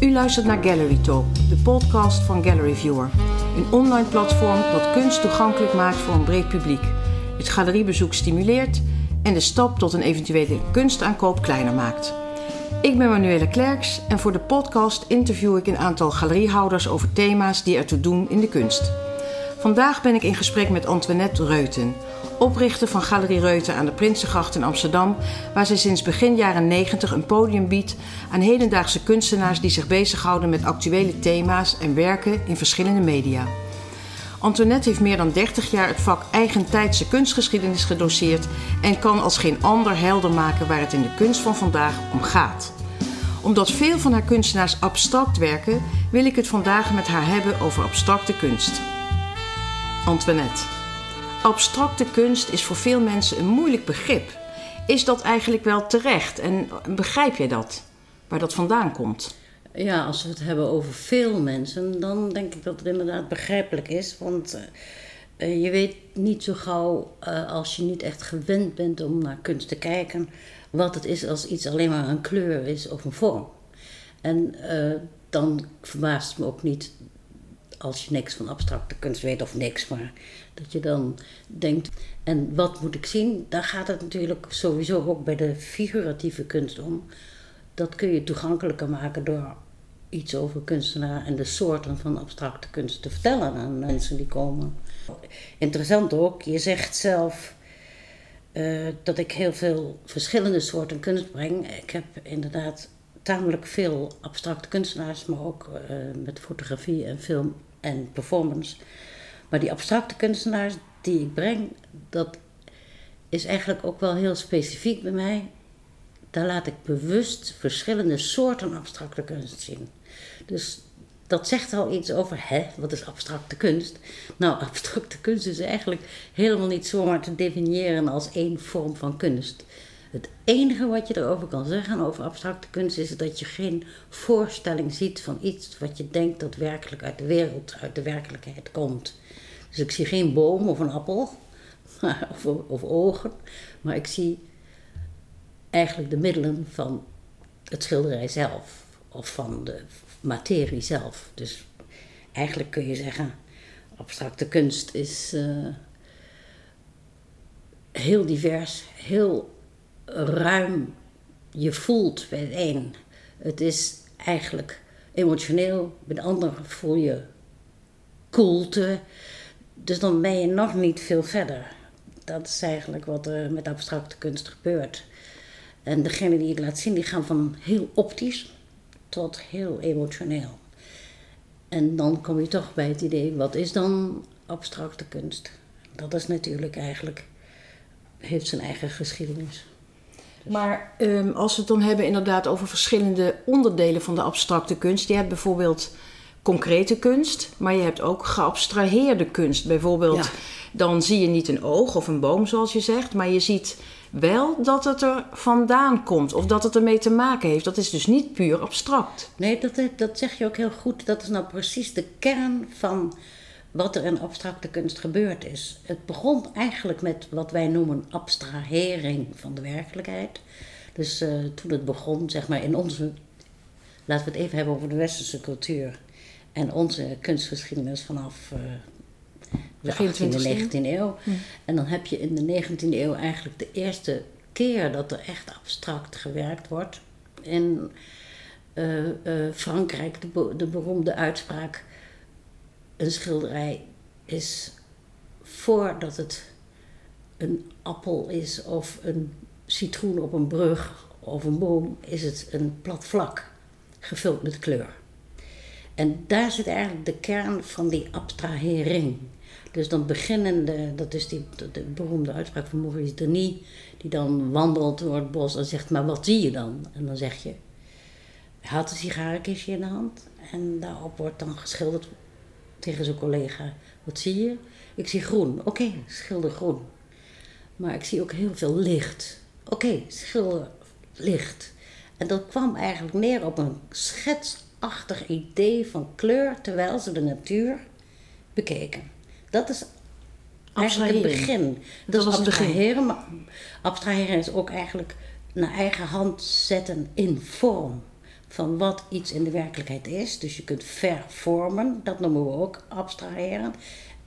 U luistert naar Gallery Talk, de podcast van Gallery Viewer. Een online platform dat kunst toegankelijk maakt voor een breed publiek. Het galeriebezoek stimuleert en de stap tot een eventuele kunstaankoop kleiner maakt. Ik ben Manuela Klerks en voor de podcast interview ik een aantal galeriehouders over thema's die ertoe doen in de kunst. Vandaag ben ik in gesprek met Antoinette Reuten, oprichter van Galerie Reuten aan de Prinsengracht in Amsterdam, waar zij sinds begin jaren 90 een podium biedt aan hedendaagse kunstenaars die zich bezighouden met actuele thema's en werken in verschillende media. Antoinette heeft meer dan 30 jaar het vak eigentijdse kunstgeschiedenis gedoseerd en kan als geen ander helder maken waar het in de kunst van vandaag om gaat. Omdat veel van haar kunstenaars abstract werken, wil ik het vandaag met haar hebben over abstracte kunst. Antoinette. Abstracte kunst is voor veel mensen een moeilijk begrip. Is dat eigenlijk wel terecht en begrijp jij dat? Waar dat vandaan komt? Ja, als we het hebben over veel mensen, dan denk ik dat het inderdaad begrijpelijk is. Want uh, je weet niet zo gauw, uh, als je niet echt gewend bent om naar kunst te kijken, wat het is als iets alleen maar een kleur is of een vorm. En uh, dan verbaast het me ook niet als je niks van abstracte kunst weet of niks, maar dat je dan denkt, en wat moet ik zien? Daar gaat het natuurlijk sowieso ook bij de figuratieve kunst om. Dat kun je toegankelijker maken door iets over kunstenaar en de soorten van abstracte kunst te vertellen aan mensen die komen. Interessant ook, je zegt zelf uh, dat ik heel veel verschillende soorten kunst breng. Ik heb inderdaad tamelijk veel abstracte kunstenaars, maar ook uh, met fotografie en film en performance. Maar die abstracte kunstenaars die ik breng, dat is eigenlijk ook wel heel specifiek bij mij. Daar laat ik bewust verschillende soorten abstracte kunst zien. Dus dat zegt al iets over, hè, wat is abstracte kunst? Nou, abstracte kunst is eigenlijk helemaal niet zomaar te definiëren als één vorm van kunst. Het enige wat je erover kan zeggen over abstracte kunst is dat je geen voorstelling ziet van iets wat je denkt dat werkelijk uit de wereld, uit de werkelijkheid komt. Dus ik zie geen boom of een appel of, of ogen, maar ik zie eigenlijk de middelen van het schilderij zelf of van de materie zelf. Dus eigenlijk kun je zeggen, abstracte kunst is uh, heel divers, heel ruim. Je voelt bij het een. Het is eigenlijk emotioneel, bij de ander voel je koelte. Dus dan ben je nog niet veel verder. Dat is eigenlijk wat er met abstracte kunst gebeurt. En degene die ik laat zien, die gaan van heel optisch tot heel emotioneel. En dan kom je toch bij het idee, wat is dan abstracte kunst? Dat is natuurlijk eigenlijk, heeft zijn eigen geschiedenis. Dus- maar um, als we het dan hebben inderdaad over verschillende onderdelen van de abstracte kunst. Je hebt bijvoorbeeld concrete kunst, maar je hebt ook geabstraheerde kunst. Bijvoorbeeld, dan zie je niet een oog of een boom zoals je zegt, maar je ziet wel dat het er vandaan komt of dat het ermee te maken heeft. Dat is dus niet puur abstract. Nee, dat, dat zeg je ook heel goed. Dat is nou precies de kern van wat er in abstracte kunst gebeurd is. Het begon eigenlijk met wat wij noemen abstrahering van de werkelijkheid. Dus uh, toen het begon, zeg maar in onze. Laten we het even hebben over de westerse cultuur. En onze kunstgeschiedenis vanaf uh, de 18e, 19e eeuw. Hm. En dan heb je in de 19e eeuw eigenlijk de eerste keer dat er echt abstract gewerkt wordt. In uh, uh, Frankrijk, de, de beroemde uitspraak: een schilderij is voordat het een appel is of een citroen op een brug of een boom, is het een plat vlak gevuld met kleur. En daar zit eigenlijk de kern van die abstrahering. Dus dan beginnen, de, dat is die, de, beroemde uitspraak van Maurice Denis, die dan wandelt door het bos en zegt, maar wat zie je dan? En dan zeg je, hij had een sigarenkistje in de hand en daarop wordt dan geschilderd tegen zijn collega, wat zie je? Ik zie groen. Oké, schilder groen. Maar ik zie ook heel veel licht. Oké, schilder licht. En dat kwam eigenlijk neer op een schetsachtig idee van kleur terwijl ze de natuur bekeken. Dat is eigenlijk het begin. Dat, was abstraheren, maar abstraheren is ook eigenlijk naar eigen hand zetten in vorm. Van wat iets in de werkelijkheid is. Dus je kunt vervormen, dat noemen we ook abstraheren.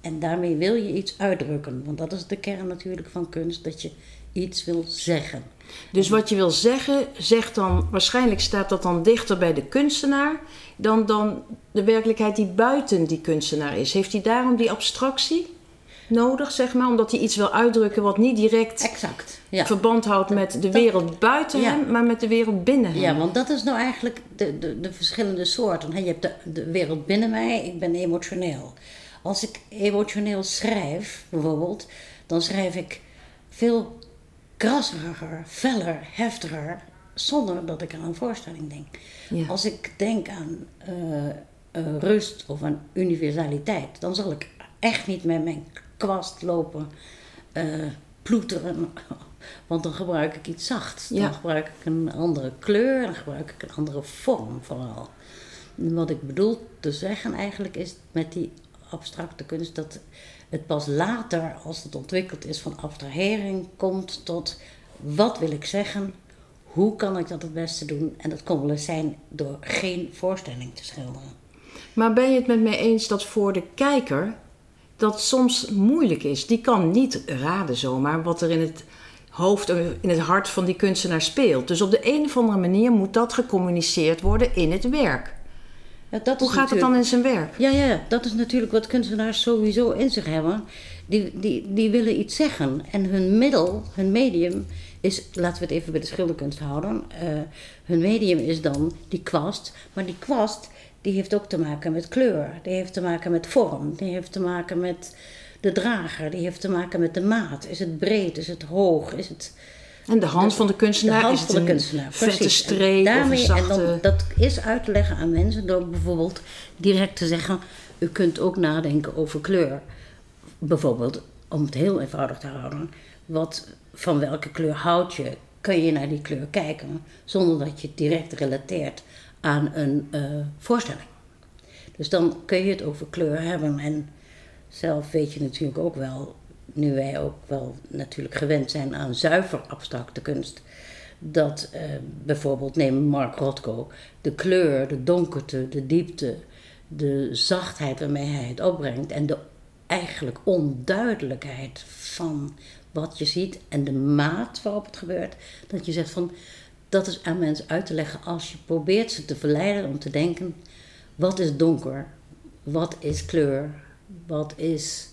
En daarmee wil je iets uitdrukken. Want dat is de kern natuurlijk van kunst, dat je iets wil zeggen. Dus wat je wil zeggen, zegt dan, waarschijnlijk staat dat dan dichter bij de kunstenaar dan, dan de werkelijkheid die buiten die kunstenaar is. Heeft hij daarom die abstractie nodig, zeg maar, omdat hij iets wil uitdrukken wat niet direct exact, ja. verband houdt met de wereld buiten hem, maar met de wereld binnen hem? Ja, want dat is nou eigenlijk de, de, de verschillende soorten. Je hebt de, de wereld binnen mij, ik ben emotioneel. Als ik emotioneel schrijf, bijvoorbeeld, dan schrijf ik veel krasseriger, feller, heftiger, zonder dat ik aan een voorstelling denk. Als ik denk aan uh, uh, rust of aan universaliteit, dan zal ik echt niet met mijn kwast lopen uh, ploeteren. Want dan gebruik ik iets zachts. Dan gebruik ik een andere kleur, dan gebruik ik een andere vorm vooral. wat ik bedoel te zeggen eigenlijk is met die abstracte kunst dat het pas later, als het ontwikkeld is van abstrahering, komt tot wat wil ik zeggen, hoe kan ik dat het beste doen. En dat kon wel eens zijn door geen voorstelling te schilderen. Maar ben je het met mij eens dat voor de kijker dat soms moeilijk is? Die kan niet raden zomaar wat er in het hoofd, in het hart van die kunstenaar speelt. Dus op de een of andere manier moet dat gecommuniceerd worden in het werk. Ja, Hoe gaat het dan in zijn werk? Ja, ja, dat is natuurlijk wat kunstenaars sowieso in zich hebben. Die, die, die willen iets zeggen. En hun middel, hun medium, is, laten we het even bij de schilderkunst houden. Uh, hun medium is dan die kwast. Maar die kwast, die heeft ook te maken met kleur. Die heeft te maken met vorm. Die heeft te maken met de drager. Die heeft te maken met de maat. Is het breed? Is het hoog? Is het en de hand van de kunstenaar de hand is van de kunstenaar. vette streep en daarmee, of zachte... En dan, dat is uit te leggen aan mensen door bijvoorbeeld direct te zeggen... u kunt ook nadenken over kleur. Bijvoorbeeld, om het heel eenvoudig te houden... Wat, van welke kleur houd je? Kun je naar die kleur kijken... zonder dat je het direct relateert aan een uh, voorstelling. Dus dan kun je het over kleur hebben. En zelf weet je natuurlijk ook wel nu wij ook wel natuurlijk gewend zijn aan zuiver abstracte kunst, dat uh, bijvoorbeeld, neem Mark Rothko, de kleur, de donkerte, de diepte, de zachtheid waarmee hij het opbrengt en de eigenlijk onduidelijkheid van wat je ziet en de maat waarop het gebeurt, dat je zegt van dat is aan mensen uit te leggen als je probeert ze te verleiden om te denken: wat is donker, wat is kleur, wat is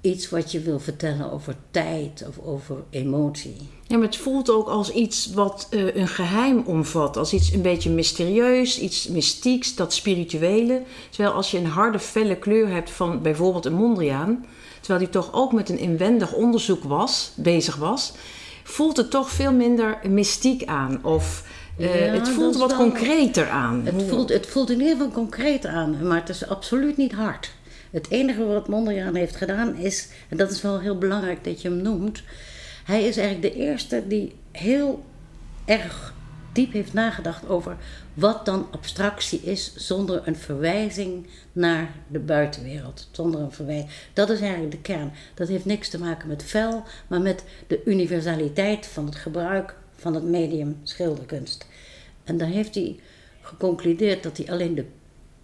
iets wat je wil vertellen over tijd of over emotie. Ja, maar het voelt ook als iets wat uh, een geheim omvat. Als iets een beetje mysterieus, iets mystieks, dat spirituele. Terwijl als je een harde, felle kleur hebt van bijvoorbeeld een Mondriaan... terwijl die toch ook met een inwendig onderzoek was, bezig was... voelt het toch veel minder mystiek aan. Of uh, het voelt wat concreter aan. Het voelt, het voelt in ieder geval concreet aan, maar het is absoluut niet hard. Het enige wat Mondriaan heeft gedaan is, en dat is wel heel belangrijk dat je hem noemt, hij is eigenlijk de eerste die heel erg diep heeft nagedacht over wat dan abstractie is zonder een verwijzing naar de buitenwereld. Zonder een verwijzing. Dat is eigenlijk de kern. Dat heeft niks te maken met vel, maar met de universaliteit van het gebruik van het medium schilderkunst. En daar heeft hij geconcludeerd dat hij alleen de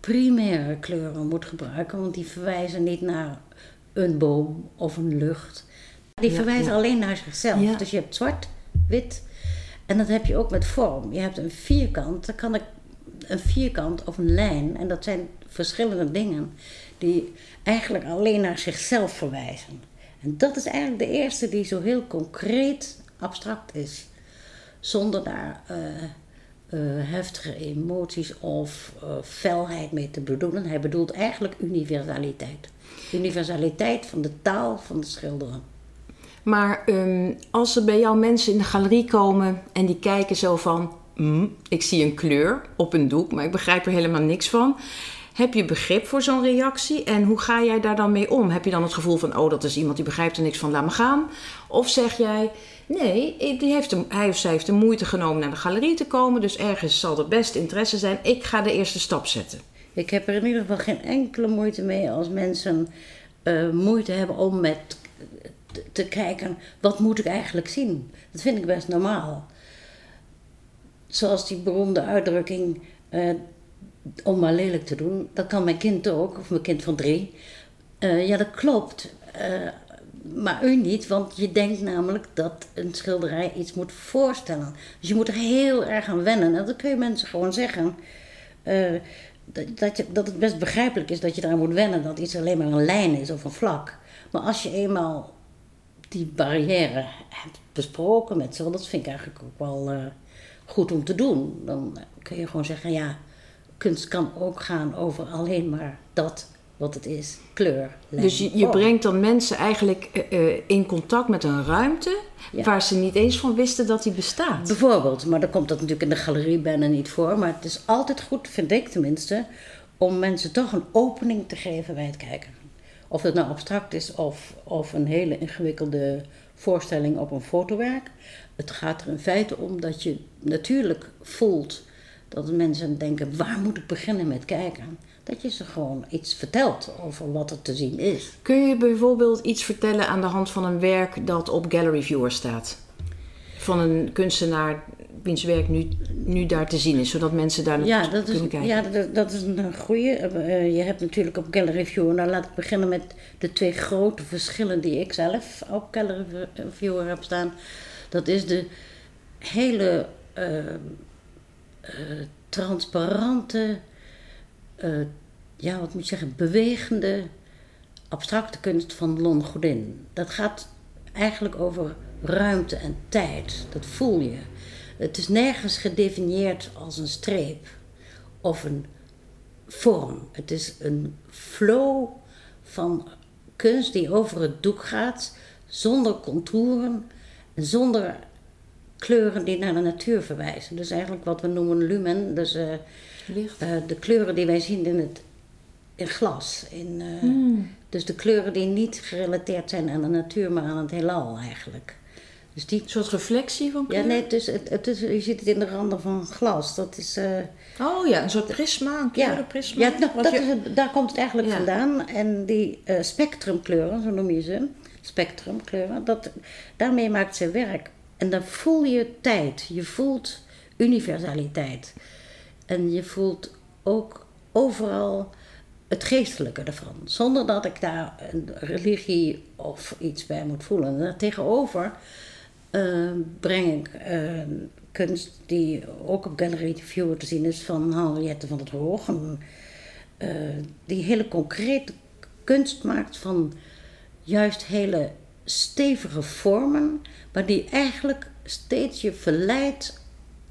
primaire kleuren moet gebruiken, want die verwijzen niet naar een boom of een lucht. Die verwijzen alleen naar zichzelf. Dus je hebt zwart, wit en dat heb je ook met vorm. Je hebt een vierkant, dan kan ik een vierkant of een lijn en dat zijn verschillende dingen die eigenlijk alleen naar zichzelf verwijzen. En dat is eigenlijk de eerste die zo heel concreet abstract is, zonder daar uh, uh, heftige emoties of uh, felheid mee te bedoelen. Hij bedoelt eigenlijk universaliteit. Universaliteit van de taal van de schilderen. Maar um, als er bij jou mensen in de galerie komen en die kijken zo van... Mm, ik zie een kleur op een doek, maar ik begrijp er helemaal niks van. Heb je begrip voor zo'n reactie en hoe ga jij daar dan mee om? Heb je dan het gevoel van, oh dat is iemand die begrijpt er niks van, laat me gaan? Of zeg jij, Nee, die heeft hij of zij heeft de moeite genomen naar de galerie te komen. Dus ergens zal er best interesse zijn. Ik ga de eerste stap zetten. Ik heb er in ieder geval geen enkele moeite mee als mensen uh, moeite hebben om met te kijken wat moet ik eigenlijk zien. Dat vind ik best normaal. zoals die beroemde uitdrukking, eh, om maar lelijk te doen, dat kan mijn kind ook, of mijn kind van drie. Eh, ja, dat klopt. Eh, maar u niet, want je denkt namelijk dat een schilderij iets moet voorstellen. Dus je moet er heel erg aan wennen. En dat kun je mensen gewoon zeggen. Dat, dat, dat het best begrijpelijk is dat je eraan moet wennen dat iets alleen maar een lijn is of een vlak. Maar als je eenmaal die barrière hebt besproken met ze, want dat vind ik eigenlijk ook wel uh, goed om te doen, dan kun je gewoon zeggen: ja, kunst kan ook gaan over alleen maar dat wat het is, kleur. Lijn, dus je, je brengt dan mensen eigenlijk uh, in contact met een ruimte ja. waar ze niet eens van wisten dat die bestaat. Bijvoorbeeld, maar dan komt dat natuurlijk in de galerie bijna niet voor. Maar het is altijd goed, vind ik tenminste, om mensen toch een opening te geven bij het kijken. Of het nou abstract is of, of een hele ingewikkelde voorstelling op een fotowerk. Het gaat er in feite om dat je natuurlijk voelt dat mensen denken: waar moet ik beginnen met kijken? Dat je ze gewoon iets vertelt over wat er te zien is. Kun je bijvoorbeeld iets vertellen aan de hand van een werk dat op Gallery Viewer staat? Van een kunstenaar wiens werk nu, nu daar te zien is, zodat mensen daar ja, dat kunnen is, kijken. Ja, dat, dat is een goede. Uh, je hebt natuurlijk op Gallery Viewer, nou laat ik beginnen met de twee grote verschillen die ik zelf op Gallery Viewer heb staan. Dat is de hele uh, uh, transparante ja, wat moet je zeggen, bewegende abstracte kunst van Lon Godin. Dat gaat eigenlijk over ruimte en tijd. Dat voel je. Het is nergens gedefinieerd als een streep of een vorm. Het is een flow van kunst die over het doek gaat, zonder contouren en zonder kleuren die naar de natuur verwijzen. Dus eigenlijk wat we noemen lumen. Dus uh, Licht. Uh, de kleuren die wij zien in het in glas. In, uh, mm. Dus de kleuren die niet gerelateerd zijn aan de natuur, maar aan het heelal eigenlijk. Dus die... Een soort reflectie van kleur? Ja, nee, het is, het, het is, je ziet het in de randen van glas. Dat is... Uh, oh ja, een soort prisma, een kleurenprisma. Ja, ja dat je... is het, daar komt het eigenlijk ja. vandaan. En die uh, spectrumkleuren, zo noem je ze, spectrumkleuren, dat, daarmee maakt ze werk. En dan voel je tijd, je voelt universaliteit. En je voelt ook overal het geestelijke ervan. Zonder dat ik daar een religie of iets bij moet voelen. En tegenover uh, breng ik uh, kunst die ook op Gallery Viewer te zien is van Henriette van het Hoog. En, uh, die hele concrete kunst maakt van juist hele stevige vormen, maar die eigenlijk steeds je verleidt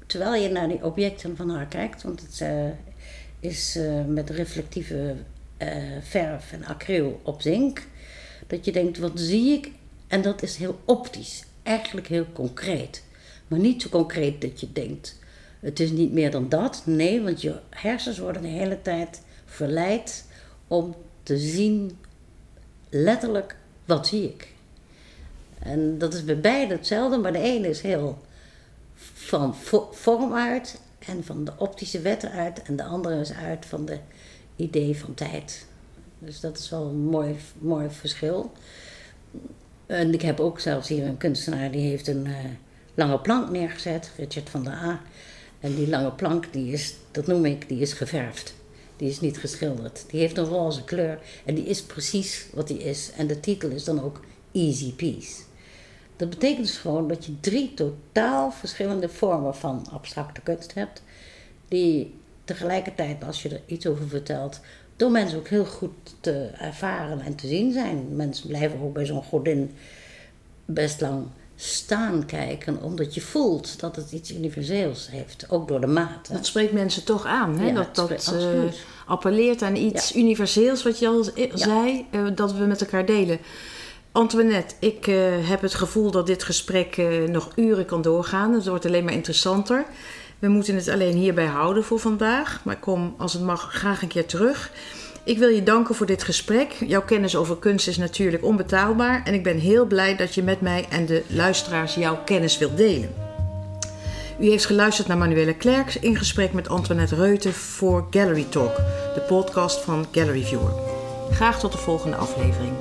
terwijl je naar die objecten van haar kijkt, want het is met reflectieve verf en acryl op zink, dat je denkt, wat zie ik? En dat is heel optisch, eigenlijk heel concreet. Maar niet zo concreet dat je denkt, het is niet meer dan dat. Nee, want je hersens worden de hele tijd verleid om te zien, letterlijk, wat zie ik? En dat is bij beide hetzelfde, maar de ene is heel van vorm uit en van de optische wetten uit. En de andere is uit van de idee van tijd. Dus dat is wel een mooi, mooi verschil. En ik heb ook zelfs hier een kunstenaar die heeft een uh, lange plank neergezet, Richard van der A. En die lange plank, die is, dat noem ik, die is geverfd. Die is niet geschilderd. Die heeft een roze kleur en die is precies wat die is. En de titel is dan ook Easy Peace. Dat betekent dus gewoon dat je drie totaal verschillende vormen van abstracte kunst hebt, die tegelijkertijd, als je er iets over vertelt, door mensen ook heel goed te ervaren en te zien zijn. Mensen blijven ook bij zo'n godin best lang staan kijken, omdat je voelt dat het iets universeels heeft, ook door de maat. Dat spreekt mensen toch aan, hè? Ja, dat dat uh, appelleert aan iets ja. universeels, wat je al zei, uh, dat we met elkaar delen. Antoinette, ik uh, heb het gevoel dat dit gesprek nog uren kan doorgaan. Het wordt alleen maar interessanter. We moeten het alleen hierbij houden voor vandaag. Maar kom, als het mag, graag een keer terug. Ik wil je danken voor dit gesprek. Jouw kennis over kunst is natuurlijk onbetaalbaar. En ik ben heel blij dat je met mij en de luisteraars jouw kennis wilt delen. U heeft geluisterd naar Manuela Klerks in gesprek met Antoinette Reuten voor Gallery Talk, de podcast van Gallery Viewer. Graag tot de volgende aflevering.